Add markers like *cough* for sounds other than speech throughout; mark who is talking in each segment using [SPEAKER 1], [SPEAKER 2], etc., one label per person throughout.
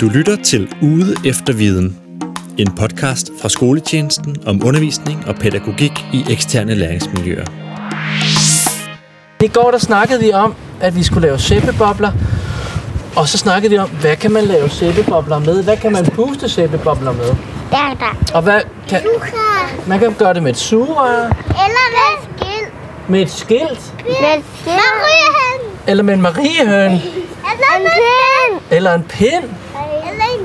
[SPEAKER 1] Du lytter til Ude efter Viden, en podcast fra skoletjenesten om undervisning og pædagogik i eksterne læringsmiljøer.
[SPEAKER 2] I går der snakkede vi om, at vi skulle lave sæbebobler, og så snakkede vi om, hvad kan man lave sæbebobler med? Hvad kan man puste sæbebobler med?
[SPEAKER 3] Der, der.
[SPEAKER 2] Og hvad kan, man kan gøre det med et sugerør,
[SPEAKER 3] Eller med skilt.
[SPEAKER 2] med et skilt,
[SPEAKER 3] Med skilt. Mariehøn.
[SPEAKER 2] eller med en mariehøn,
[SPEAKER 3] Eller en pind.
[SPEAKER 2] eller en pind.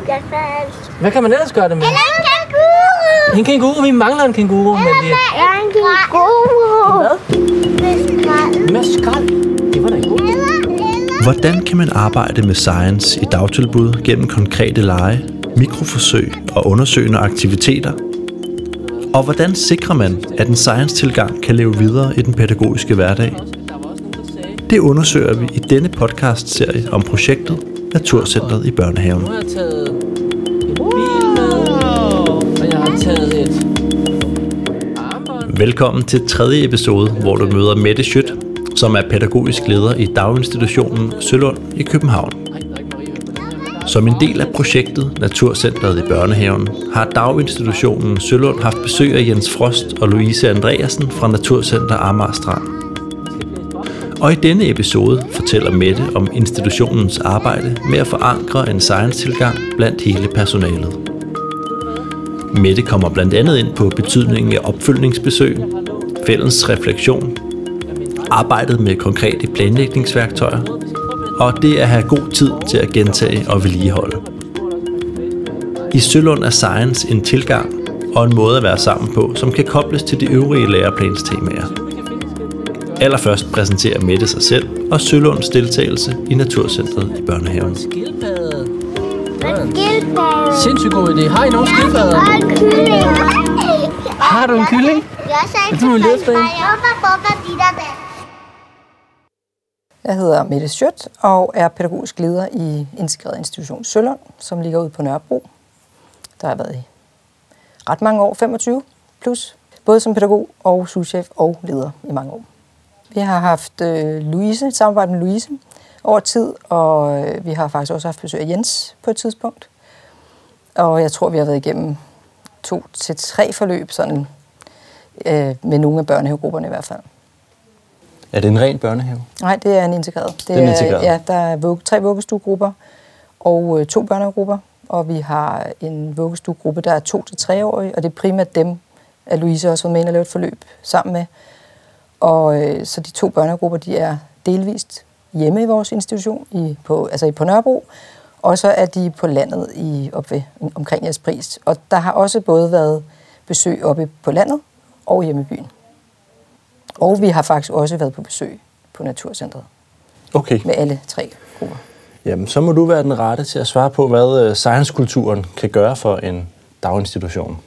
[SPEAKER 3] Eller en gafas.
[SPEAKER 2] Hvad kan man ellers gøre det med?
[SPEAKER 3] Eller en kanguru.
[SPEAKER 2] En kænguru. Vi mangler en kænguru, men vi...
[SPEAKER 3] Eller en kanguru.
[SPEAKER 2] Hvad?
[SPEAKER 3] Med skrald.
[SPEAKER 2] Med skrald. Det var da en god.
[SPEAKER 3] Eller, eller.
[SPEAKER 1] Hvordan kan man arbejde med science i dagtilbud gennem konkrete lege, mikroforsøg og undersøgende aktiviteter? Og hvordan sikrer man, at en science-tilgang kan leve videre i den pædagogiske hverdag? Det undersøger vi i denne podcast-serie om projektet Naturcentret i børnehaven.
[SPEAKER 2] nu har jeg taget en bil med, og jeg har taget et armbånd.
[SPEAKER 1] Velkommen til tredje episode, hvor du møder Mette Schødt, som er pædagogisk leder i daginstitutionen Sølund i København. Som en del af projektet Naturcentret i børnehaven har daginstitutionen Sølund haft besøg af Jens Frost og Louise Andreasen fra Naturcenter Amager Strand. Og i denne episode fortæller Mette om institutionens arbejde med at forankre en science-tilgang blandt hele personalet. Mette kommer blandt andet ind på betydningen af opfølgningsbesøg, fælles refleksion, arbejdet med konkrete planlægningsværktøjer og det at have god tid til at gentage og vedligeholde. I Sølund er science en tilgang og en måde at være sammen på, som kan kobles til de øvrige læreplanstemaer. Allerførst præsenterer Mette sig selv og Sølunds deltagelse i Naturcentret i børnehaven.
[SPEAKER 2] Skildpadde.
[SPEAKER 3] Skildpadde.
[SPEAKER 2] Sindssygt god idé. Har I nogle skildpadder?
[SPEAKER 3] En.
[SPEAKER 2] Har du en kylling?
[SPEAKER 3] Jeg
[SPEAKER 2] efter en.
[SPEAKER 3] Og dat.
[SPEAKER 4] Jeg hedder Mette Schødt og er pædagogisk leder i Integreret Institution Sølund, som ligger ude på Nørrebro. Der har jeg været i ret mange år, 25 plus, både som pædagog og souschef og leder i mange år. Vi har haft øh, Louise, samarbejde med Louise over tid, og øh, vi har faktisk også haft besøg af Jens på et tidspunkt. Og jeg tror, vi har været igennem to til tre forløb sådan, øh, med nogle af børnehavegrupperne i hvert fald.
[SPEAKER 1] Er det en ren børnehave?
[SPEAKER 4] Nej, det er en integreret. Det
[SPEAKER 1] er en integreret.
[SPEAKER 4] Ja, der er vugge, tre vuggestuegrupper og øh, to børnehavegrupper. Og vi har en vuggestuegruppe, der er to til treårige, og det er primært dem, at Louise også var med og lavede et forløb sammen med. Og øh, så de to børnehavegrupper, de er delvist hjemme i vores institution, i, på, altså i på Nørrebro, og så er de på landet i, op ved, omkring jeres pris. Og der har også både været besøg oppe på landet og hjemme i byen. Og vi har faktisk også været på besøg på Naturcentret
[SPEAKER 1] Okay.
[SPEAKER 4] med alle tre grupper.
[SPEAKER 1] Jamen, så må du være den rette til at svare på, hvad øh, science-kulturen kan gøre for en daginstitution.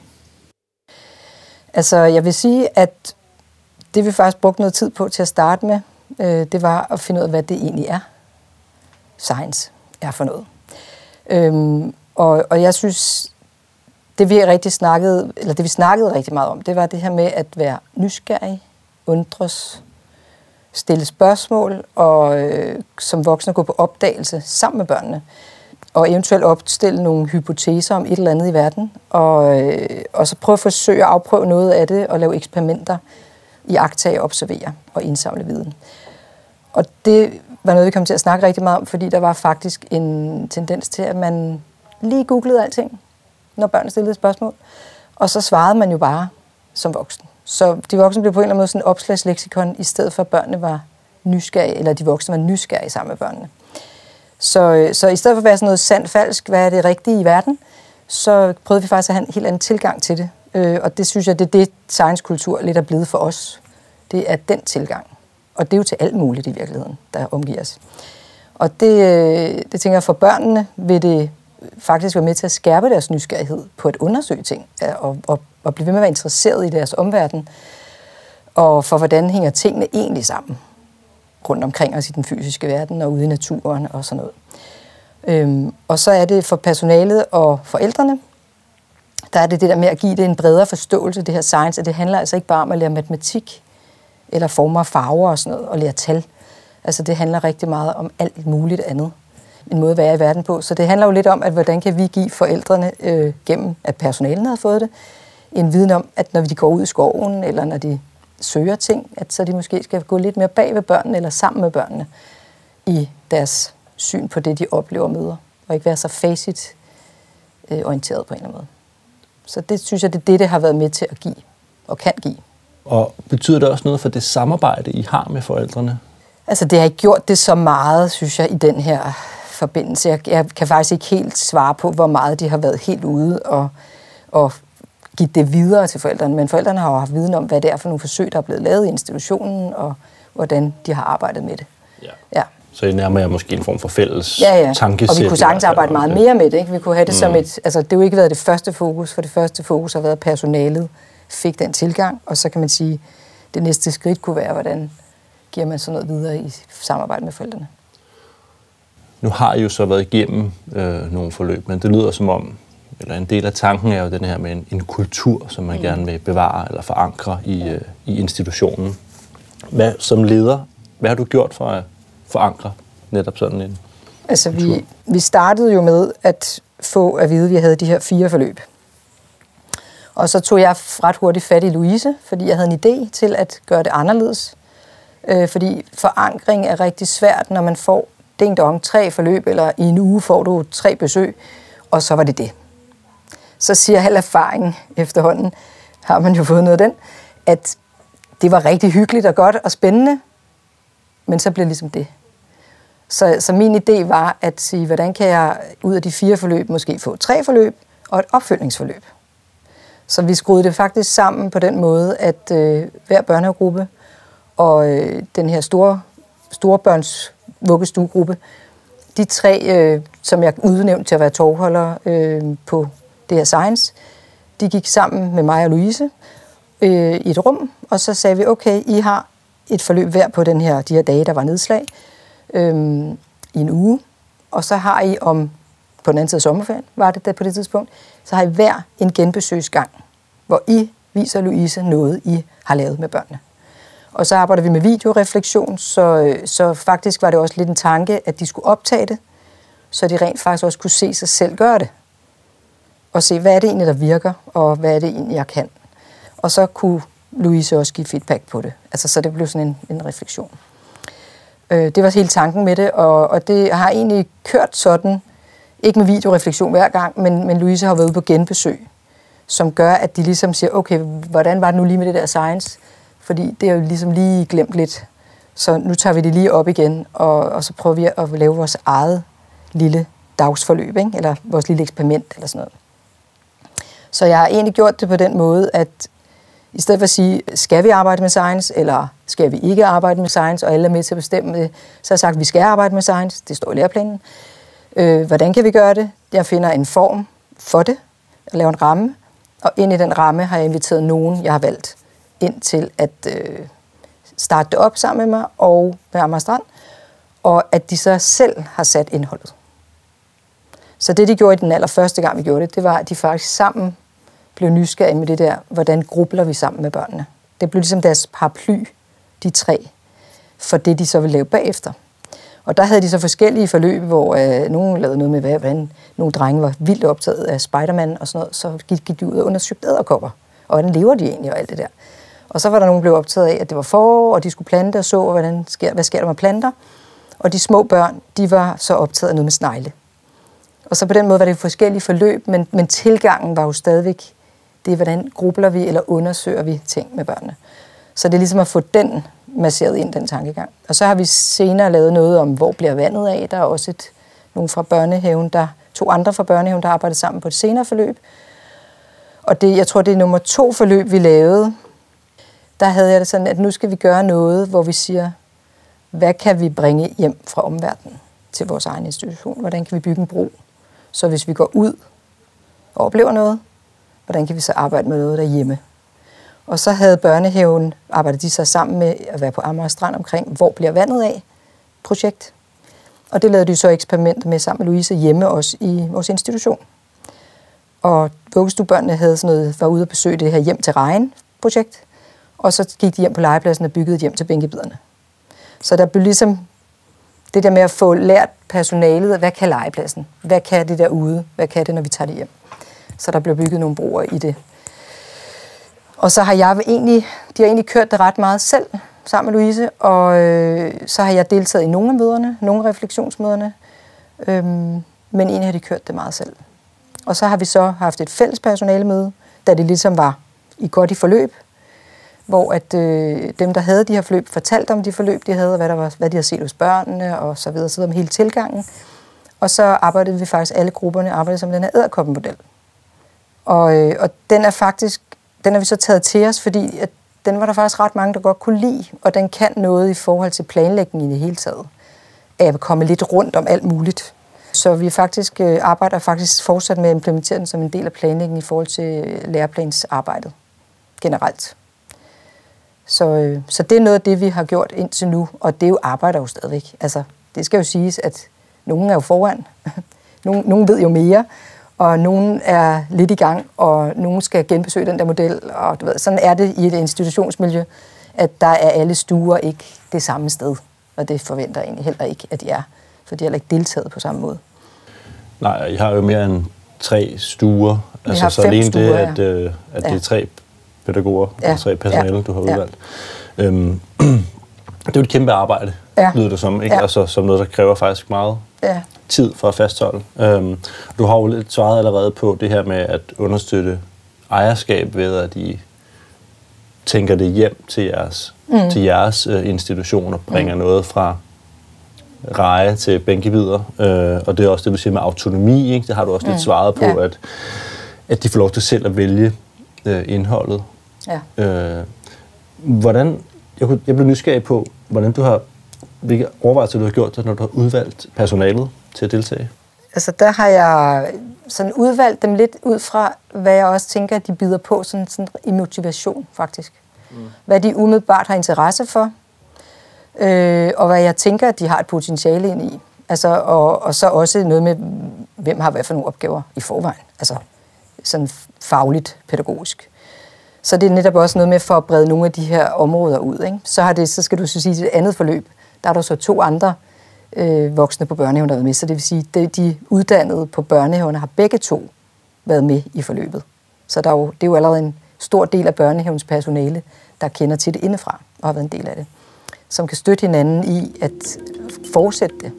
[SPEAKER 4] Altså, jeg vil sige, at det vi faktisk brugte noget tid på til at starte med, øh, det var at finde ud af, hvad det egentlig er, science er for noget. Øhm, og, og jeg synes, det vi rigtig snakkede, eller det vi snakkede rigtig meget om, det var det her med at være nysgerrig, undres, stille spørgsmål og øh, som voksne gå på opdagelse sammen med børnene og eventuelt opstille nogle hypoteser om et eller andet i verden, og, øh, og så prøve at forsøge at afprøve noget af det og lave eksperimenter i agtage, observere og indsamle viden. Og det var noget, vi kom til at snakke rigtig meget om, fordi der var faktisk en tendens til, at man lige googlede alting, når børn stillede spørgsmål, og så svarede man jo bare som voksen. Så de voksne blev på en eller anden måde sådan en opslagsleksikon, i stedet for at børnene var nysgerrige, eller de voksne var nysgerrige sammen med børnene. Så, øh, så i stedet for at være sådan noget sandt falsk, hvad er det rigtige i verden, så prøvede vi faktisk at have en helt anden tilgang til det. Øh, og det synes jeg, det er det, science-kultur lidt er blevet for os. Det er den tilgang. Og det er jo til alt muligt i virkeligheden, der omgiver os. Og det, øh, det tænker jeg, for børnene vil det faktisk være med til at skærpe deres nysgerrighed på at undersøge ting, og, og, og blive ved med at være interesseret i deres omverden, og for hvordan hænger tingene egentlig sammen rundt omkring os i den fysiske verden og ude i naturen og sådan noget. Øhm, og så er det for personalet og forældrene, der er det det der med at give det en bredere forståelse, det her science, at det handler altså ikke bare om at lære matematik, eller former og farver og sådan noget, og lære tal. Altså det handler rigtig meget om alt muligt andet en måde at være i verden på. Så det handler jo lidt om, at hvordan kan vi give forældrene, øh, gennem at personalen har fået det, en viden om, at når de går ud i skoven, eller når de søger ting, at så de måske skal gå lidt mere bag ved børnene, eller sammen med børnene, i deres syn på det, de oplever og møder, og ikke være så facit øh, orienteret på en eller anden måde. Så det synes jeg, det er det, det har været med til at give, og kan give.
[SPEAKER 1] Og betyder det også noget for det samarbejde, I har med forældrene?
[SPEAKER 4] Altså, det har ikke gjort det så meget, synes jeg, i den her forbindelse. Jeg, jeg kan faktisk ikke helt svare på, hvor meget de har været helt ude og, og give det videre til forældrene. Men forældrene har jo haft viden om, hvad det er for nogle forsøg, der er blevet lavet i institutionen, og hvordan de har arbejdet med det.
[SPEAKER 1] Ja.
[SPEAKER 4] ja.
[SPEAKER 1] Så I nærmer jer måske en form for fælles
[SPEAKER 4] ja, ja.
[SPEAKER 1] tankesæt.
[SPEAKER 4] Og vi kunne sagtens arbejde meget mere med det. Ikke? Vi kunne have det mm. som et... Altså, det har jo ikke været det første fokus, for det første fokus har været, personalet fik den tilgang, og så kan man sige, det næste skridt kunne være, hvordan giver man sådan noget videre i samarbejde med forældrene.
[SPEAKER 1] Nu har I jo så været igennem øh, nogle forløb, men det lyder som om, eller en del af tanken er jo den her med en, en kultur, som man mm. gerne vil bevare eller forankre i, øh, i institutionen. Hvad, som leder, hvad har du gjort for at forankre netop sådan en
[SPEAKER 4] Altså vi, vi startede jo med at få at vide, at vi havde de her fire forløb. Og så tog jeg ret hurtigt fat i Louise, fordi jeg havde en idé til at gøre det anderledes. Øh, fordi forankring er rigtig svært, når man får ding dong tre forløb, eller i en uge får du tre besøg, og så var det det. Så siger al erfaring efterhånden, har man jo fået noget af den, at det var rigtig hyggeligt og godt og spændende, men så blev det ligesom det. Så, så min idé var at sige, hvordan kan jeg ud af de fire forløb måske få tre forløb og et opfølgningsforløb. Så vi skruede det faktisk sammen på den måde, at øh, hver børnegruppe og øh, den her store, store børns vuggestuegruppe, de tre, øh, som jeg udnævnte til at være tovholder øh, på det her science, de gik sammen med mig og Louise øh, i et rum, og så sagde vi, okay, I har et forløb hver på den her, de her dage, der var nedslag, øh, i en uge, og så har I om, på den anden side af sommerferien, var det der på det tidspunkt, så har I hver en genbesøgsgang, hvor I viser Louise noget, I har lavet med børnene. Og så arbejder vi med videoreflektion, så, øh, så faktisk var det også lidt en tanke, at de skulle optage det, så de rent faktisk også kunne se sig selv gøre det. Og se, hvad er det egentlig, der virker, og hvad er det egentlig, jeg kan. Og så kunne Louise også give feedback på det. Altså, så det blev sådan en, en refleksion. Øh, det var hele tanken med det, og, og det har egentlig kørt sådan, ikke med videoreflektion hver gang, men, men Louise har været ude på genbesøg, som gør, at de ligesom siger, okay, hvordan var det nu lige med det der science? Fordi det er jo ligesom lige glemt lidt. Så nu tager vi det lige op igen, og, og så prøver vi at lave vores eget lille dagsforløb, ikke? eller vores lille eksperiment, eller sådan noget. Så jeg har egentlig gjort det på den måde, at i stedet for at sige, skal vi arbejde med science, eller skal vi ikke arbejde med science, og alle er med til at bestemme det, så har jeg sagt, at vi skal arbejde med science, det står i læreplanen. Øh, hvordan kan vi gøre det? Jeg finder en form for det, jeg laver en ramme, og ind i den ramme har jeg inviteret nogen, jeg har valgt ind til at øh, starte det op sammen med mig og med Amager Strand, og at de så selv har sat indholdet. Så det, de gjorde i den allerførste gang, vi gjorde det, det var, at de faktisk sammen blev nysgerrige med det der, hvordan grubler vi sammen med børnene. Det blev ligesom deres paraply, de tre, for det, de så ville lave bagefter. Og der havde de så forskellige forløb, hvor øh, nogen lavede noget med, hvordan nogle drenge var vildt optaget af Spider-Man og sådan noget, så gik, gik de ud og undersøgte æderkopper. Og hvordan lever de egentlig og alt det der. Og så var der nogen, der blev optaget af, at det var forår, og de skulle plante og så, hvordan sker, hvad sker der med planter. Og de små børn, de var så optaget af noget med snegle. Og så på den måde var det forskellige forløb, men, men tilgangen var jo stadigvæk, det er, hvordan grubler vi eller undersøger vi ting med børnene. Så det er ligesom at få den masseret ind, den tankegang. Og så har vi senere lavet noget om, hvor bliver vandet af. Der er også et, nogle fra børnehaven, der, to andre fra børnehaven, der arbejder sammen på et senere forløb. Og det, jeg tror, det er nummer to forløb, vi lavede. Der havde jeg det sådan, at nu skal vi gøre noget, hvor vi siger, hvad kan vi bringe hjem fra omverdenen til vores egen institution? Hvordan kan vi bygge en bro? Så hvis vi går ud og oplever noget, hvordan kan vi så arbejde med noget derhjemme? Og så havde børnehaven, arbejdet de sig sammen med at være på Amager Strand omkring, hvor bliver vandet af? Projekt. Og det lavede de så eksperimenter med sammen med Louise hjemme også i vores institution. Og vuggestuebørnene havde sådan noget, var ude og besøge det her hjem til regn projekt. Og så gik de hjem på legepladsen og byggede et hjem til bænkebiderne. Så der blev ligesom det der med at få lært personalet, hvad kan legepladsen? Hvad kan det derude? Hvad kan det, når vi tager det hjem? Så der blev bygget nogle broer i det. Og så har jeg egentlig, de har egentlig kørt det ret meget selv, sammen med Louise, og øh, så har jeg deltaget i nogle af møderne, nogle af refleksionsmøderne, øh, men egentlig har de kørt det meget selv. Og så har vi så haft et fælles personalemøde, da det ligesom var i godt i forløb, hvor at øh, dem, der havde de her forløb, fortalte om de forløb, de havde, og hvad, der var, hvad de havde set hos børnene, og så videre, så videre om hele tilgangen. Og så arbejdede vi faktisk, alle grupperne arbejdede som den her æderkoppenmodel. Og, øh, og den er faktisk, den har vi så taget til os, fordi at den var der faktisk ret mange, der godt kunne lide, og den kan noget i forhold til planlægning i det hele taget. Jeg at komme lidt rundt om alt muligt. Så vi faktisk øh, arbejder faktisk fortsat med at implementere den som en del af planlægningen i forhold til øh, læreplansarbejdet generelt. Så, øh, så det er noget af det, vi har gjort indtil nu, og det er jo arbejder jo stadigvæk. Altså, det skal jo siges, at nogen er jo foran. *laughs* nogen, nogen ved jo mere, og nogen er lidt i gang, og nogen skal genbesøge den der model. Og du ved, sådan er det i et institutionsmiljø, at der er alle stuer ikke det samme sted. Og det forventer jeg egentlig heller ikke, at de er, for de har heller ikke deltaget på samme måde.
[SPEAKER 1] Nej, jeg har jo mere end tre stuer.
[SPEAKER 4] Vi
[SPEAKER 1] Altså, så alene
[SPEAKER 4] stuer,
[SPEAKER 1] det,
[SPEAKER 4] ja.
[SPEAKER 1] at, øh, at det
[SPEAKER 4] Ja.
[SPEAKER 1] er tre pædagoger
[SPEAKER 4] Ja.
[SPEAKER 1] og tre personale,
[SPEAKER 4] Ja.
[SPEAKER 1] du har
[SPEAKER 4] Ja.
[SPEAKER 1] udvalgt. Øhm, *clears throat* det er jo et kæmpe arbejde,
[SPEAKER 4] Ja.
[SPEAKER 1] lyder det som. Ikke?
[SPEAKER 4] Ja.
[SPEAKER 1] Altså, som noget, der kræver faktisk meget
[SPEAKER 4] Ja,
[SPEAKER 1] tid for at fastholde. Øhm, du har jo lidt svaret allerede på det her med at understøtte ejerskab ved, at I tænker det hjem til jeres, mm. til jeres øh, institutioner, bringer mm. noget fra reje til bænkebider. Øh, og det er også det, du siger med autonomi. Ikke? Det har du også mm. lidt svaret på,
[SPEAKER 4] Ja.
[SPEAKER 1] at, at de får lov til selv at vælge øh, indholdet.
[SPEAKER 4] ja.
[SPEAKER 1] Øh, hvordan, jeg, kunne, jeg blev nysgerrig på, hvordan du har, hvilke overvejelser du har gjort dig, når du har udvalgt personalet til at deltage.
[SPEAKER 4] Altså der har jeg sådan udvalgt dem lidt ud fra, hvad jeg også tænker, at de bider på sådan, sådan i motivation faktisk. Mm. Hvad de umiddelbart har interesse for, øh, og hvad jeg tænker, at de har et potentiale ind i. Altså, og, og så også noget med, hvem har hvad for nogle opgaver i forvejen. Altså sådan fagligt, pædagogisk. Så det er netop også noget med for at brede nogle af de her områder ud. Ikke? Så, har det, så skal du så sige, at det andet forløb, der er der så to andre øh, voksne på børnehaven, der har været med. Så det vil sige, at de uddannede på børnehaverne har begge to været med i forløbet. Så der er jo, det er jo allerede en stor del af børnehavens personale, der kender til det indefra og har været en del af det. Som kan støtte hinanden i at fortsætte det.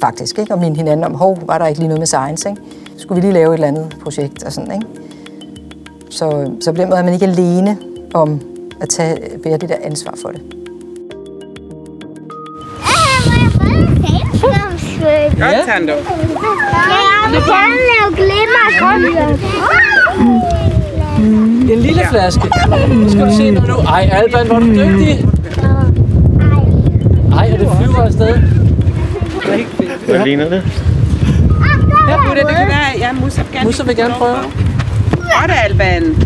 [SPEAKER 4] Faktisk, ikke? Og minde hinanden om, hov, var der ikke lige noget med science, ikke? Skulle vi lige lave et eller andet projekt og sådan, ikke? Så, så på den måde er man ikke alene om at tage, bære det der ansvar for det.
[SPEAKER 5] Godt, Tando.
[SPEAKER 3] Jeg vil gerne lave glimmer.
[SPEAKER 2] En lille flaske. Nu skal du se nu. nu. Ej, Alban, hvor er du dygtig. Ej, og det flyver afsted.
[SPEAKER 1] Hvad ligner det?
[SPEAKER 5] Ja, Buddha, det kan være, ja, Musa vil gerne,
[SPEAKER 2] Musa vil gerne prøve.
[SPEAKER 5] Godt, Alban.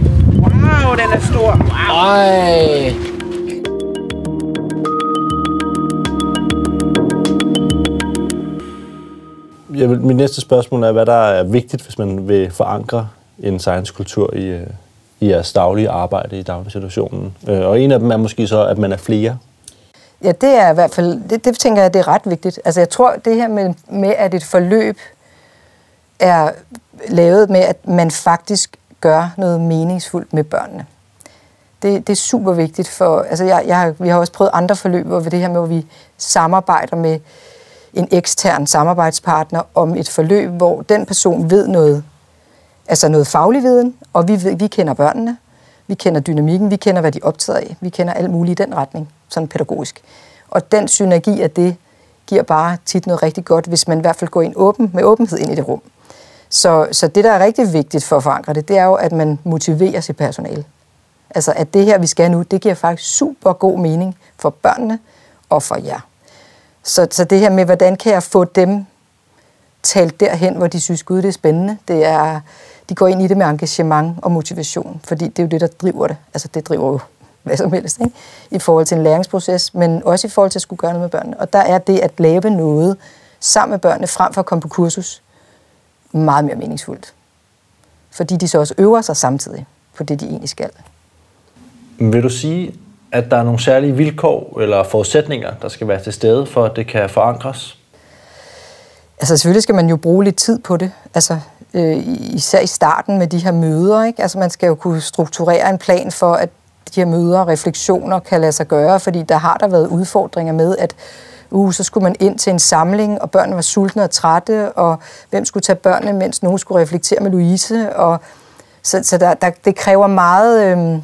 [SPEAKER 1] Mit næste spørgsmål er, hvad der er vigtigt, hvis man vil forankre en science-kultur i, øh, i jeres daglige arbejde i daginstitutionen. Øh, og en af dem er måske så, at man er flere.
[SPEAKER 4] Ja, det er i hvert fald, det, det tænker jeg, det er ret vigtigt. Altså jeg tror, det her med, med, at et forløb er lavet med, at man faktisk gør noget meningsfuldt med børnene. Det, det er super vigtigt for, altså jeg, jeg, vi har også prøvet andre forløb, hvor vi det her med, hvor vi samarbejder med en ekstern samarbejdspartner om et forløb, hvor den person ved noget, altså noget faglig viden, og vi, ved, vi kender børnene, vi kender dynamikken, vi kender, hvad de optager af, vi kender alt muligt i den retning, sådan pædagogisk. Og den synergi af det giver bare tit noget rigtig godt, hvis man i hvert fald går ind åben, med åbenhed ind i det rum. Så, så det, der er rigtig vigtigt for at forankre det, det er jo, at man motiverer sit personale. Altså, at det her, vi skal nu, det giver faktisk super god mening for børnene og for jer. Så, så det her med, hvordan kan jeg få dem talt derhen, hvor de synes, gud, det er spændende, det er, de går ind i det med engagement og motivation, fordi det er jo det, der driver det. Altså, det driver jo hvad som helst, ikke? i forhold til en læringsproces, men også i forhold til at skulle gøre noget med børnene. Og der er det at lave noget sammen med børnene, frem for at komme på kursus, meget mere meningsfuldt. Fordi de så også øver sig samtidig på det, de egentlig skal.
[SPEAKER 1] Vil du sige, at der er nogle særlige vilkår eller forudsætninger, der skal være til stede, for at det kan forankres?
[SPEAKER 4] Altså selvfølgelig skal man jo bruge lidt tid på det. Altså øh, især i starten med de her møder. Ikke? Altså man skal jo kunne strukturere en plan for, at de her møder og refleksioner kan lade sig gøre, fordi der har der været udfordringer med, at uh, så skulle man ind til en samling, og børnene var sultne og trætte, og hvem skulle tage børnene, mens nogen skulle reflektere med Louise, og så, så der, der, det kræver meget, øh,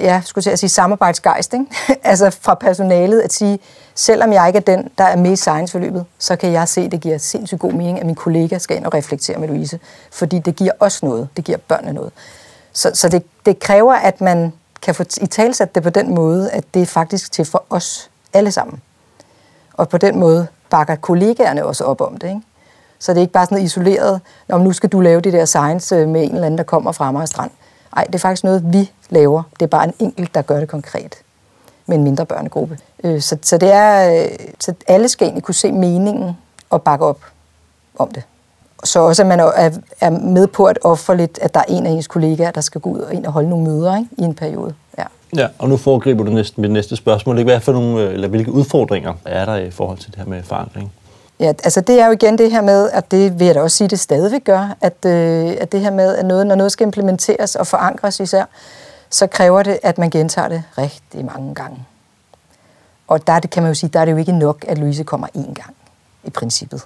[SPEAKER 4] ja, skulle jeg sige, samarbejdsgejst, ikke? *laughs* altså fra personalet at sige, selvom jeg ikke er den, der er med i science-forløbet, så kan jeg se, at det giver sindssygt god mening, at min kollega skal ind og reflektere med Louise, fordi det giver os noget, det giver børnene noget. Så, så det, det kræver, at man kan få i talsat det på den måde, at det er faktisk til for os alle sammen. Og på den måde bakker kollegaerne også op om det. Ikke? Så det er ikke bare sådan isoleret, om nu skal du lave det der science øh, med en eller anden, der kommer fra Amager Strand. Nej, det er faktisk noget, vi laver. Det er bare en enkelt, der gør det konkret med en mindre børnegruppe. Øh, så, så, det er, øh, så alle skal egentlig kunne se meningen og bakke op om det. Så også, at man er, er med på at ofre lidt, at der er en af ens kollegaer, der skal gå ud og ind og holde nogle møder ikke, i en periode. Ja.
[SPEAKER 1] ja, og nu foregriber du næsten mit næste spørgsmål. Hvad for nogle, øh, eller hvilke udfordringer er der i forhold til det her med forandring?
[SPEAKER 4] Ja, altså det er jo igen det her med, at det vil jeg da også sige, det stadigvæk gør, at, øh, at det her med, at noget, når noget skal implementeres og forankres især, så kræver det, at man gentager det rigtig mange gange. Og der det, kan man jo sige, der er det jo ikke nok, at Louise kommer én gang, i princippet.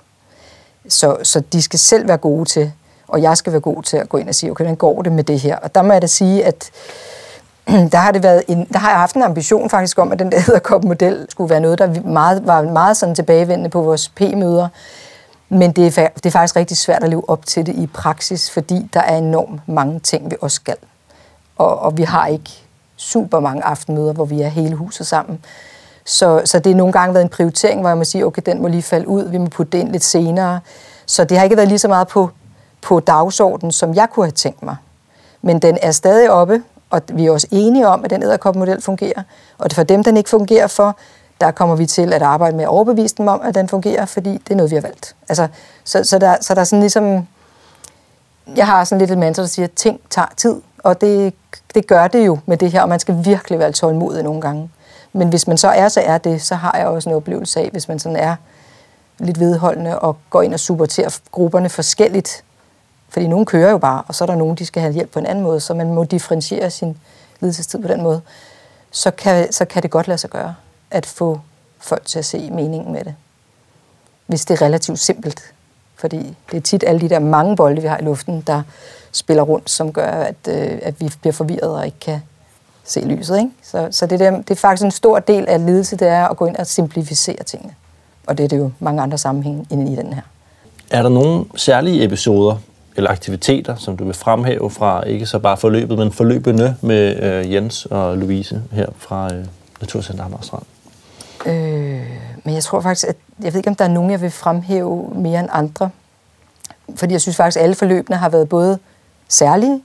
[SPEAKER 4] Så, så de skal selv være gode til, og jeg skal være god til at gå ind og sige, okay, hvordan går det med det her? Og der må jeg da sige, at *clears throat* der har, det været en, der har jeg haft en ambition faktisk om, at den der hedderkop-model skulle være noget, der meget, var meget sådan tilbagevendende på vores P-møder. Men det er, det er faktisk rigtig svært at leve op til det i praksis, fordi der er enormt mange ting, vi også skal. Og, og vi har ikke super mange aftenmøder, hvor vi er hele huset sammen. Så, så det er nogle gange været en prioritering, hvor jeg må sige, okay, den må lige falde ud, vi må putte den lidt senere. Så det har ikke været lige så meget på, på dagsordenen, som jeg kunne have tænkt mig. Men den er stadig oppe, og vi er også enige om, at den æderkopmodel fungerer. Og for dem, den ikke fungerer for, der kommer vi til at arbejde med at overbevise dem om, at den fungerer, fordi det er noget, vi har valgt. Altså, så, så, der, så der er sådan ligesom... Jeg har sådan lidt et mantra, der siger, at ting tager tid, og det, det gør det jo med det her, og man skal virkelig være tålmodig nogle gange. Men hvis man så er, så er det, så har jeg også en oplevelse af, hvis man sådan er lidt vedholdende og går ind og supporterer grupperne forskelligt, fordi nogen kører jo bare, og så er der nogen, de skal have hjælp på en anden måde, så man må differentiere sin lidelsestid på den måde. Så kan, så kan det godt lade sig gøre at få folk til at se meningen med det. Hvis det er relativt simpelt. Fordi det er tit alle de der mange bolde, vi har i luften, der spiller rundt, som gør, at, øh, at vi bliver forvirret og ikke kan se lyset. Ikke? Så, så det, der, det er faktisk en stor del af lidelse, det er at gå ind og simplificere tingene. Og det er det jo mange andre sammenhænge inde i den her.
[SPEAKER 1] Er der nogle særlige episoder eller aktiviteter, som du vil fremhæve fra ikke så bare forløbet, men forløbene med øh, Jens og Louise her fra øh, Naturcenter Amagerstrand?
[SPEAKER 4] Øh, men jeg tror faktisk, at jeg ved ikke, om der er nogen, jeg vil fremhæve mere end andre. Fordi jeg synes faktisk, at alle forløbene har været både særlige,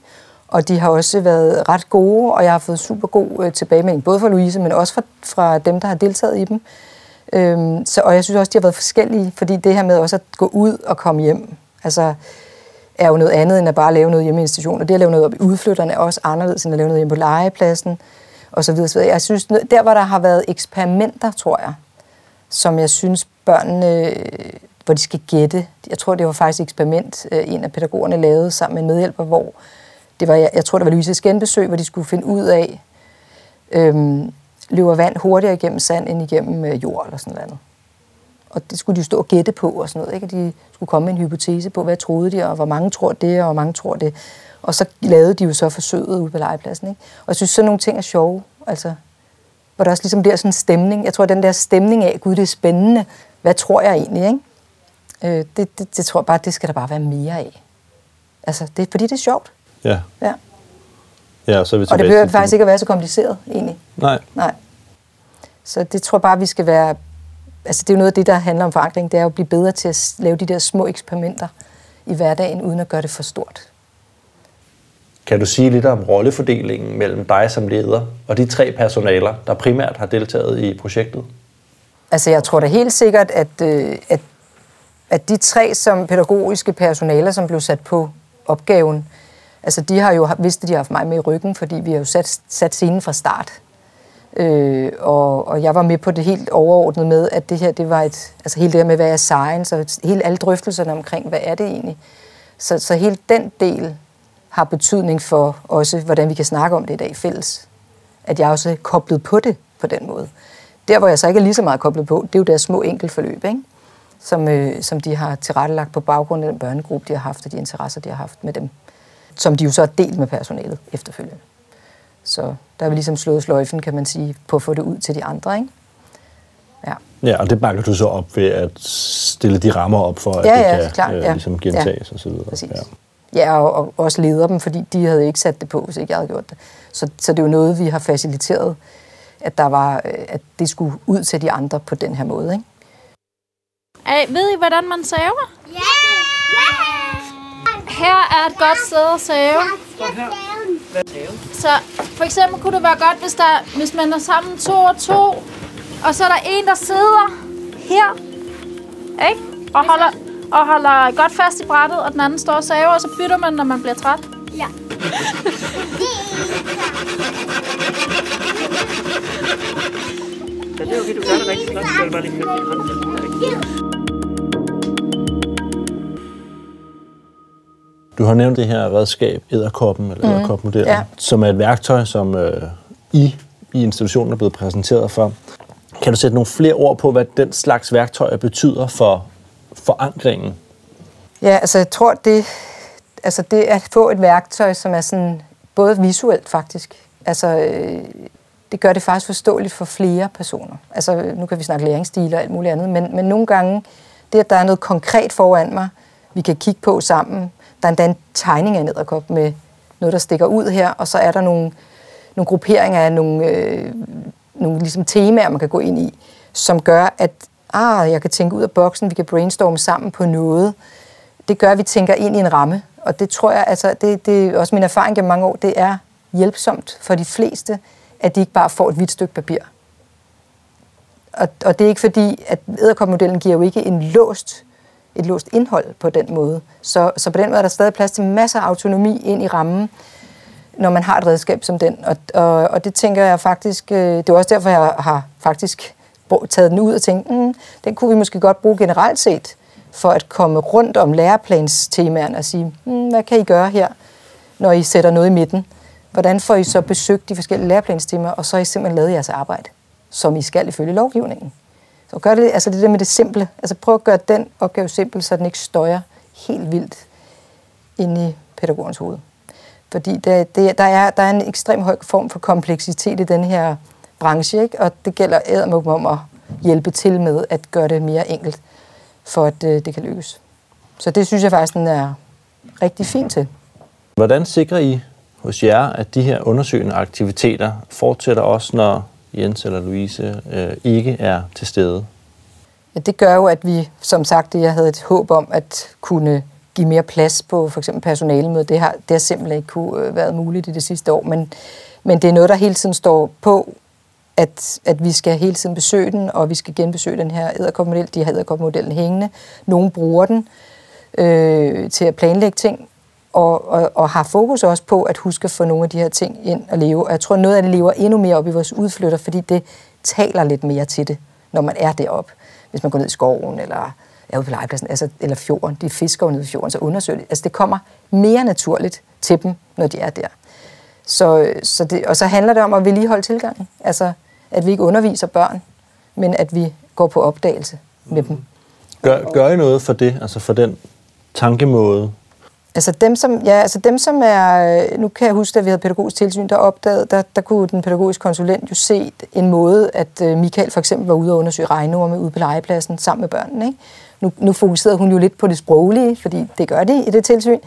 [SPEAKER 4] og de har også været ret gode, og jeg har fået super god øh, tilbagemelding, både fra Louise, men også fra, fra dem, der har deltaget i dem. Øhm, så, og jeg synes også, de har været forskellige, fordi det her med også at gå ud og komme hjem, altså er jo noget andet, end at bare lave noget hjemme i institutionen. Og det at lave noget op i udflytterne er også anderledes, end at lave noget hjemme på legepladsen, og så videre. Så videre. Jeg synes, der hvor der har været eksperimenter, tror jeg, som jeg synes børnene, hvor de skal gætte. Jeg tror, det var faktisk et eksperiment, øh, en af pædagogerne lavede sammen med en medhjælper, hvor det var, jeg tror, det var Louise's genbesøg, hvor de skulle finde ud af, øhm, løber vand hurtigere igennem sand end igennem øh, jord eller sådan noget. Og det skulle de stå og gætte på og sådan noget. Ikke? De skulle komme med en hypotese på, hvad troede de, og hvor mange tror det, og hvor mange tror det. Og så lavede de jo så forsøget ude på legepladsen. Ikke? Og jeg synes, sådan nogle ting er sjove. Altså, hvor der også ligesom bliver sådan en stemning. Jeg tror, den der stemning af, gud, det er spændende. Hvad tror jeg egentlig? Ikke? Øh, det, det, det tror jeg bare, det skal der bare være mere af. Altså, det er fordi, det er sjovt.
[SPEAKER 1] Ja.
[SPEAKER 4] Ja.
[SPEAKER 1] Ja, så er vi
[SPEAKER 4] og det behøver faktisk ikke at være så kompliceret, egentlig.
[SPEAKER 1] Nej.
[SPEAKER 4] Nej. Så det tror jeg bare, vi skal være... Altså, det er jo noget af det, der handler om forankring, det er jo at blive bedre til at lave de der små eksperimenter i hverdagen, uden at gøre det for stort.
[SPEAKER 1] Kan du sige lidt om rollefordelingen mellem dig som leder og de tre personaler, der primært har deltaget i projektet?
[SPEAKER 4] Altså, jeg tror da helt sikkert, at, øh, at, at de tre som pædagogiske personaler, som blev sat på opgaven, altså de har jo vidst, at de har haft mig med i ryggen, fordi vi har jo sat, sat scenen fra start. Øh, og, og jeg var med på det helt overordnet med, at det her, det var et, altså hele det her med, hvad er science, og hele alle drøftelserne omkring, hvad er det egentlig. Så, så hele den del har betydning for også, hvordan vi kan snakke om det i dag fælles. At jeg også er koblet på det på den måde. Der, hvor jeg så ikke er lige så meget koblet på, det er jo deres små enkeltforløb, ikke? Som, øh, som de har tilrettelagt på baggrund af den børnegruppe, de har haft, og de interesser, de har haft med dem. Som de jo så har delt med personalet efterfølgende. Så der har vi ligesom slået sløjfen, kan man sige, på at få det ud til de andre, ikke?
[SPEAKER 1] Ja. Ja, og det bakker du så op ved at stille de rammer op for, at
[SPEAKER 4] ja,
[SPEAKER 1] det
[SPEAKER 4] ja,
[SPEAKER 1] kan
[SPEAKER 4] klar,
[SPEAKER 1] øh,
[SPEAKER 4] ja.
[SPEAKER 1] ligesom gentages
[SPEAKER 4] ja.
[SPEAKER 1] og så videre.
[SPEAKER 4] Præcis. Ja. Ja, og, og også leder dem, fordi de havde ikke sat det på, hvis ikke jeg havde gjort det. Så, så det er jo noget, vi har faciliteret, at, der var, øh, at det skulle ud til de andre på den her måde. Ikke?
[SPEAKER 6] Ej, ved I, hvordan man saver?
[SPEAKER 3] Ja! Ja!
[SPEAKER 6] Her er et godt sted at save. Så for eksempel kunne det være godt, hvis, der, hvis man er sammen to og to, og så er der en, der sidder her, ikke? Og holder, og holder godt fast i brættet, og den anden står og saver, og så bytter man, når man bliver træt.
[SPEAKER 3] Ja.
[SPEAKER 2] Ja, det er okay, du gør det rigtig flot. Så er det bare lige fedt,
[SPEAKER 1] Du har nævnt det her redskab, æderkoppen, eller mm. æderkopmodellen,
[SPEAKER 4] ja.
[SPEAKER 1] som er et værktøj, som øh, I i institutionen er blevet præsenteret for. Kan du sætte nogle flere ord på, hvad den slags værktøjer betyder for forankringen?
[SPEAKER 4] Ja, altså jeg tror, det, altså det at få et værktøj, som er sådan både visuelt faktisk, altså øh, det gør det faktisk forståeligt for flere personer. Altså nu kan vi snakke læringsstil og alt muligt andet, men, men nogle gange, det at der er noget konkret foran mig, vi kan kigge på sammen, der er endda en tegning af en edderkop med noget, der stikker ud her, og så er der nogle, nogle grupperinger af nogle, øh, nogle ligesom temaer, man kan gå ind i, som gør, at ah, jeg kan tænke ud af boksen, vi kan brainstorme sammen på noget. Det gør, at vi tænker ind i en ramme, og det tror jeg, altså, det, det er også min erfaring gennem mange år, det er hjælpsomt for de fleste, at de ikke bare får et hvidt stykke papir. Og, og det er ikke fordi, at æderkopmodellen giver jo ikke en låst, et låst indhold på den måde. Så, så på den måde er der stadig plads til masser af autonomi ind i rammen, når man har et redskab som den. Og, og, og det tænker jeg faktisk, øh, det er også derfor, jeg har faktisk taget den ud og tænkt, mm, den kunne vi måske godt bruge generelt set, for at komme rundt om læreplanstemaerne og sige, mm, hvad kan I gøre her, når I sætter noget i midten? Hvordan får I så besøgt de forskellige læreplanstemaer, og så har I simpelthen lavet jeres arbejde, som I skal ifølge lovgivningen? Så gør det, altså det der med det simple. Altså prøv at gøre den opgave simpel, så den ikke støjer helt vildt ind i pædagogens hoved. Fordi det, det, der, er, der er en ekstrem høj form for kompleksitet i den her branche, ikke? og det gælder ædermuk om at hjælpe til med at gøre det mere enkelt, for at øh, det kan lykkes. Så det synes jeg faktisk, den er rigtig fint til.
[SPEAKER 1] Hvordan sikrer I hos jer, at de her undersøgende aktiviteter fortsætter også, når Jens eller Louise øh, ikke er til stede?
[SPEAKER 4] Ja, det gør jo, at vi, som sagt, jeg havde et håb om at kunne give mere plads på for eksempel personalemødet. Det har, det har simpelthen ikke kunne øh, været muligt i det sidste år, men, men det er noget, der hele tiden står på, at, at vi skal hele tiden besøge den, og vi skal genbesøge den her æderkopmodel. De har æderkopmodellen hængende. Nogle bruger den øh, til at planlægge ting, og, og, og har fokus også på at huske at få nogle af de her ting ind og leve. Og jeg tror, noget af det lever endnu mere op i vores udflytter, fordi det taler lidt mere til det, når man er deroppe. Hvis man går ned i skoven, eller er ude på legepladsen, altså, eller fjorden, de fisker jo nede i fjorden, så undersøger det. Altså, det kommer mere naturligt til dem, når de er der. Så, så det, og så handler det om at vedligeholde tilgangen. Altså, at vi ikke underviser børn, men at vi går på opdagelse med dem.
[SPEAKER 1] Gør, gør I noget for det, altså for den tankemåde?
[SPEAKER 4] Altså dem, som, ja, altså dem, som er... Øh, nu kan jeg huske, at vi havde pædagogisk tilsyn, der opdagede, der, der kunne den pædagogiske konsulent jo se en måde, at øh, Michael for eksempel var ude og undersøge regnorme ude på legepladsen sammen med børnene. Ikke? Nu, nu fokuserede hun jo lidt på det sproglige, fordi det gør de i det tilsyn.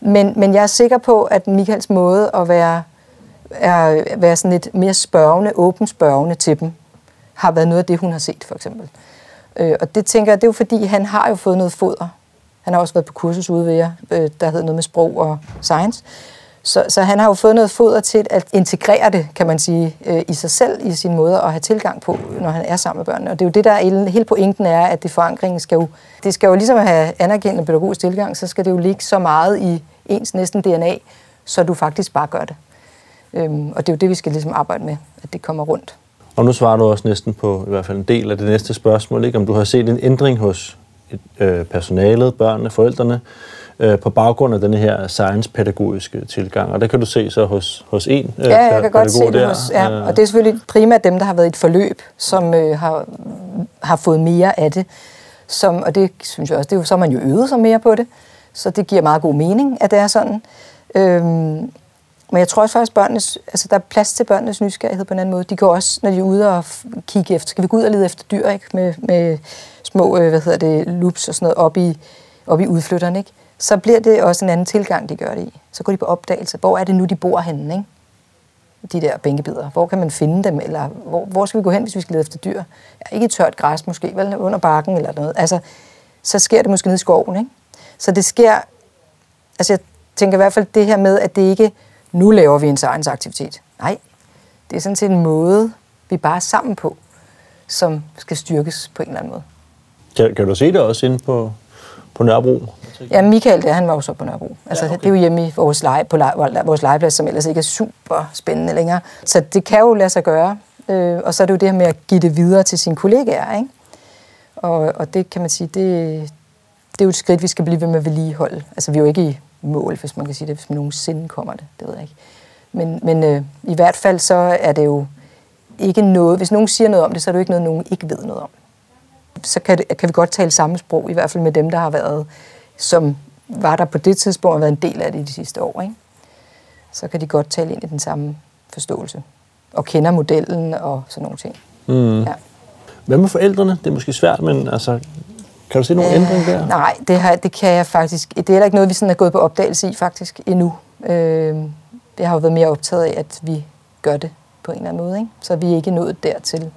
[SPEAKER 4] Men, men jeg er sikker på, at Michaels måde at være, er, være sådan lidt mere spørgende, åben spørgende til dem, har været noget af det, hun har set, for eksempel. Øh, og det tænker jeg, det er jo fordi, han har jo fået noget foder. Han har også været på kursus ude ved jer, øh, der hedder noget med sprog og science. Så, så han har jo fået noget foder til at integrere det, kan man sige, øh, i sig selv, i sin måde at have tilgang på, når han er sammen med børnene. Og det er jo det, der er hele pointen er, at det forankringen skal jo, det skal jo ligesom have anerkendende pædagogisk tilgang, så skal det jo ligge så meget i ens næsten DNA, så du faktisk bare gør det. Øhm, og det er jo det, vi skal ligesom arbejde med, at det kommer rundt.
[SPEAKER 1] Og nu svarer du også næsten på i hvert fald en del af det næste spørgsmål, ikke? om du har set en ændring hos øh, personalet, børnene, forældrene, øh, på baggrund af den her science-pædagogiske tilgang. Og der kan du se så hos, hos en øh,
[SPEAKER 4] Ja, jeg kan godt se det
[SPEAKER 1] der.
[SPEAKER 4] hos, ja.
[SPEAKER 1] øh,
[SPEAKER 4] og det er selvfølgelig primært dem, der har været i et forløb, som øh, har, har fået mere af det. Som, og det synes jeg også, det er jo, så har man jo øvet sig mere på det, så det giver meget god mening, at det er sådan. Øhm, men jeg tror også faktisk, børnenes, altså der er plads til børnenes nysgerrighed på en anden måde. De går også, når de er ude og kigge efter, skal vi gå ud og lede efter dyr, ikke? Med, med små, øh, hvad hedder det, loops og sådan noget op i, op i udflytteren, ikke? Så bliver det også en anden tilgang, de gør det i. Så går de på opdagelse. Hvor er det nu, de bor henne, ikke? de der bænkebider? Hvor kan man finde dem? Eller hvor, hvor skal vi gå hen, hvis vi skal lede efter dyr? Ja, ikke i tørt græs måske, vel? Under bakken eller noget. Altså, så sker det måske nede i skoven, ikke? Så det sker... Altså, jeg tænker i hvert fald det her med, at det ikke... Nu laver vi en science aktivitet. Nej, det er sådan set en måde, vi bare er sammen på, som skal styrkes på en eller anden måde.
[SPEAKER 1] Kan, kan du se det også inde på, på Nørrebro?
[SPEAKER 4] Ja, Michael, der, han var jo så på Nørrebro. Altså, ja, okay. Det er jo hjemme i vores, lege, på lege, vores legeplads, som ellers ikke er super spændende længere. Så det kan jo lade sig gøre. Øh, og så er det jo det her med at give det videre til sine kollegaer. Ikke? Og, og det kan man sige, det, det er jo et skridt, vi skal blive ved med at vedligeholde. Altså, vi er jo ikke i mål, hvis man kan sige det, hvis man nogensinde kommer det. Det ved jeg ikke. Men, men øh, i hvert fald så er det jo ikke noget... Hvis nogen siger noget om det, så er det jo ikke noget, nogen ikke ved noget om. Så kan, det, kan vi godt tale samme sprog, i hvert fald med dem, der har været som var der på det tidspunkt og været en del af det i de sidste år, ikke? så kan de godt tale ind i den samme forståelse. Og kender modellen og sådan nogle ting.
[SPEAKER 1] Mm.
[SPEAKER 4] Ja.
[SPEAKER 1] Hvad med forældrene? Det er måske svært, men altså, kan du se nogle øh, ændring der?
[SPEAKER 4] Nej, det, har, det kan jeg faktisk. Det er heller ikke noget, vi sådan er gået på opdagelse i faktisk endnu. Øh, det har jo været mere optaget af, at vi gør det på en eller anden måde. Ikke? Så vi er ikke nået dertil.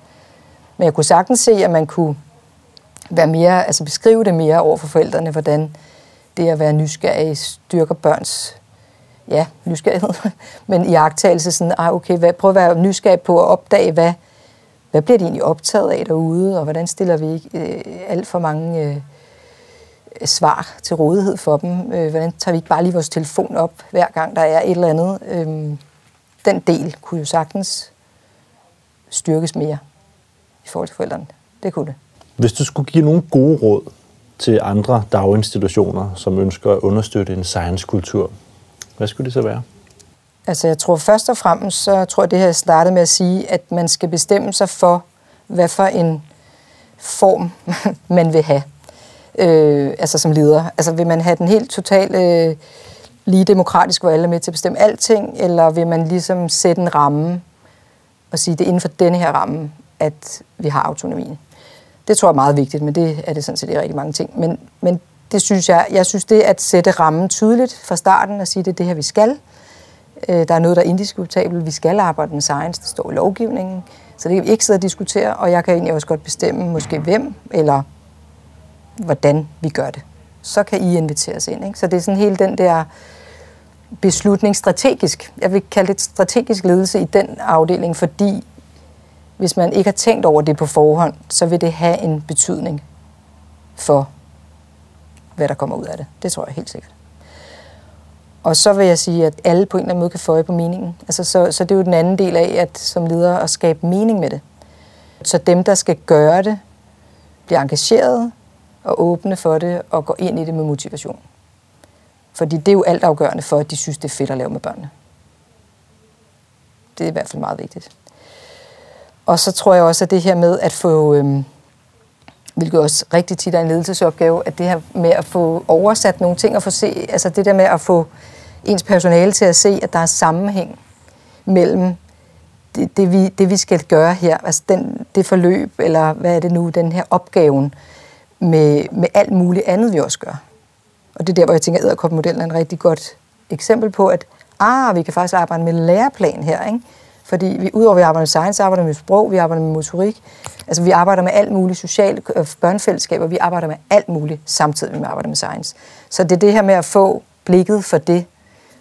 [SPEAKER 4] Men jeg kunne sagtens se, at man kunne være mere, altså beskrive det mere over for forældrene, hvordan det at være nysgerrig styrker børns ja, nysgerrighed, *laughs* men i agtagelse sådan, ah, okay, hvad, prøv at være nysgerrig på at opdage, hvad, hvad bliver de egentlig optaget af derude, og hvordan stiller vi ikke øh, alt for mange øh, svar til rådighed for dem? Øh, hvordan tager vi ikke bare lige vores telefon op, hver gang der er et eller andet? Øh, den del kunne jo sagtens styrkes mere i forhold til forældrene. Det kunne det.
[SPEAKER 1] Hvis du skulle give nogle gode råd til andre daginstitutioner, som ønsker at understøtte en science-kultur, hvad skulle det så være?
[SPEAKER 4] Altså jeg tror først og fremmest, så tror jeg det her startede med at sige, at man skal bestemme sig for, hvad for en form *laughs* man vil have. Øh, altså som leder. Altså vil man have den helt totale øh, lige demokratisk, hvor alle er med til at bestemme alting, eller vil man ligesom sætte en ramme og sige, det er inden for denne her ramme, at vi har autonomien. Det tror jeg er meget vigtigt, men det er det sådan set i rigtig mange ting. Men, men det synes jeg, jeg synes det at sætte rammen tydeligt fra starten og sige, det er det her, vi skal. Øh, der er noget, der er indiskutabelt. Vi skal arbejde med science, det står i lovgivningen. Så det kan vi ikke sidde og diskutere, og jeg kan egentlig også godt bestemme, måske hvem eller hvordan vi gør det. Så kan I invitere os ind. Ikke? Så det er sådan hele den der beslutning strategisk. Jeg vil kalde det strategisk ledelse i den afdeling, fordi hvis man ikke har tænkt over det på forhånd, så vil det have en betydning for, hvad der kommer ud af det. Det tror jeg helt sikkert. Og så vil jeg sige, at alle på en eller anden måde kan få på meningen. Altså, så, så det er jo den anden del af, at som leder at skabe mening med det. Så dem, der skal gøre det, bliver engageret og åbne for det og går ind i det med motivation. Fordi det er jo altafgørende for, at de synes, det er fedt at lave med børnene. Det er i hvert fald meget vigtigt. Og så tror jeg også, at det her med at få, øhm, hvilket også rigtig tit er en ledelsesopgave, at det her med at få oversat nogle ting og få se, altså det der med at få ens personale til at se, at der er sammenhæng mellem det, det, vi, det vi skal gøre her, altså den, det forløb, eller hvad er det nu, den her opgaven, med, med alt muligt andet, vi også gør. Og det er der, hvor jeg tænker, at æderkopmodellen er en rigtig godt eksempel på, at ah, vi kan faktisk arbejde med læreplan her, ikke? Fordi vi, udover at vi arbejder med science, arbejder vi med sprog, vi arbejder med motorik. Altså vi arbejder med alt muligt sociale øh, børnefællesskaber, vi arbejder med alt muligt samtidig med at arbejde med science. Så det er det her med at få blikket for det,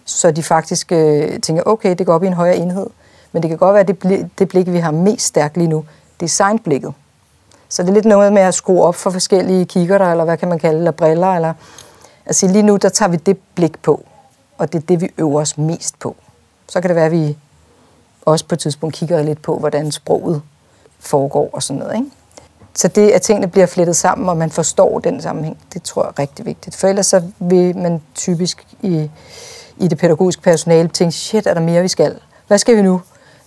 [SPEAKER 4] så de faktisk øh, tænker, okay, det går op i en højere enhed. Men det kan godt være, at det, blik, det blik, vi har mest stærkt lige nu, designblikket. Så det er lidt noget med at skrue op for forskellige kikkerter, eller hvad kan man kalde, eller briller, eller altså lige nu, der tager vi det blik på, og det er det, vi øver os mest på. Så kan det være, at vi også på et tidspunkt kigger lidt på, hvordan sproget foregår og sådan noget. Ikke? Så det, at tingene bliver flettet sammen, og man forstår den sammenhæng, det tror jeg er rigtig vigtigt. For ellers så vil man typisk i, i det pædagogiske personale tænke, shit, er der mere, vi skal? Hvad skal vi nu?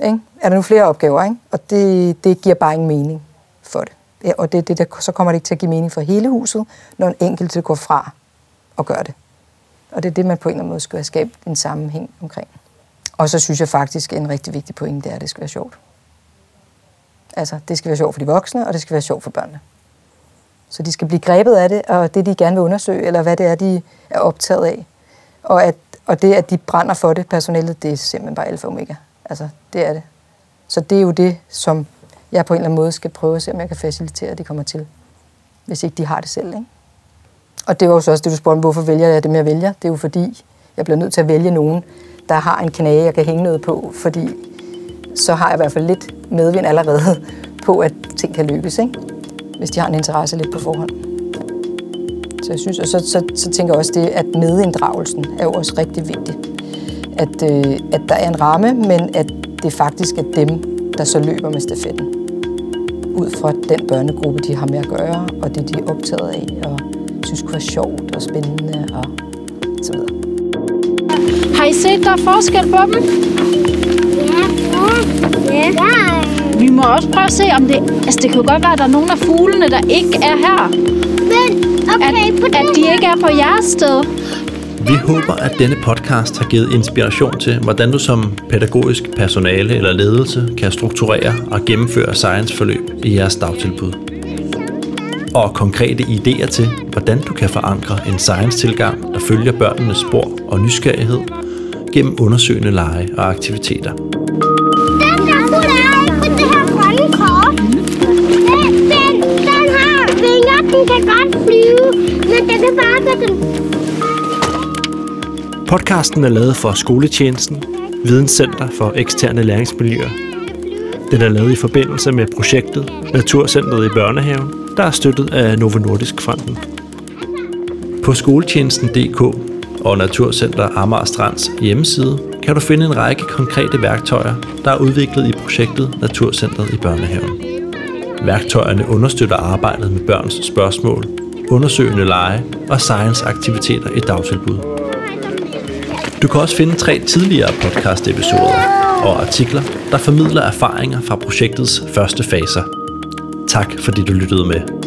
[SPEAKER 4] Ikke? Er der nu flere opgaver? Ikke? Og det, det giver bare ingen mening for det. Ja, og det, det, der, så kommer det ikke til at give mening for hele huset, når en enkelt går fra og gør det. Og det er det, man på en eller anden måde skal have skabt en sammenhæng omkring. Og så synes jeg faktisk, en rigtig vigtig pointe det er, at det skal være sjovt. Altså, det skal være sjovt for de voksne, og det skal være sjovt for børnene. Så de skal blive grebet af det, og det, de gerne vil undersøge, eller hvad det er, de er optaget af. Og, at, og det, at de brænder for det, personalet, det er simpelthen bare alfa og omega. Altså, det er det. Så det er jo det, som jeg på en eller anden måde skal prøve at se, om jeg kan facilitere, at de kommer til. Hvis ikke de har det selv, ikke? Og det var jo så også det, du spurgte, hvorfor vælger jeg dem, jeg vælger? Det er jo fordi, jeg bliver nødt til at vælge nogen, der har en knage, jeg kan hænge noget på, fordi så har jeg i hvert fald lidt medvind allerede på, at ting kan lykkes, ikke? hvis de har en interesse lidt på forhånd. Så jeg synes, og så, så, så tænker jeg også det, at medinddragelsen er jo også rigtig vigtigt. At, øh, at der er en ramme, men at det faktisk er dem, der så løber med stafetten. Ud fra den børnegruppe, de har med at gøre, og det, de er optaget af, og synes kunne være sjovt og spændende, og så videre.
[SPEAKER 6] I set, der er forskel på dem?
[SPEAKER 3] Ja. Ja.
[SPEAKER 6] Vi må også prøve at se, om det... Altså, det kan jo godt være, at der er nogle af fuglene, der ikke er her.
[SPEAKER 3] Men, okay, på
[SPEAKER 6] At, at
[SPEAKER 3] den
[SPEAKER 6] de
[SPEAKER 3] her
[SPEAKER 6] ikke er på jeres sted.
[SPEAKER 1] Vi håber, at denne podcast har givet inspiration til, hvordan du som pædagogisk personale eller ledelse kan strukturere og gennemføre science-forløb i jeres dagtilbud. Og konkrete idéer til, hvordan du kan forankre en science-tilgang, der følger børnenes spor og nysgerrighed gennem undersøgende lege og aktiviteter.
[SPEAKER 3] Den der. Den, den, den kan godt flyve, men bare den
[SPEAKER 1] Podcasten er lavet for Skoletjenesten, Videnscenter for eksterne læringsmiljøer. Den er lavet i forbindelse med projektet Naturcentret i Børnehaven, der er støttet af Novo Nordisk Fonden. På skoletjenesten.dk og Naturcenter Amager Strands hjemmeside kan du finde en række konkrete værktøjer, der er udviklet i projektet Naturcentret i Børnehaven. Værktøjerne understøtter arbejdet med børns spørgsmål, undersøgende lege og science-aktiviteter i dagtilbud. Du kan også finde tre tidligere podcast-episoder og artikler, der formidler erfaringer fra projektets første faser. Tak fordi du lyttede med.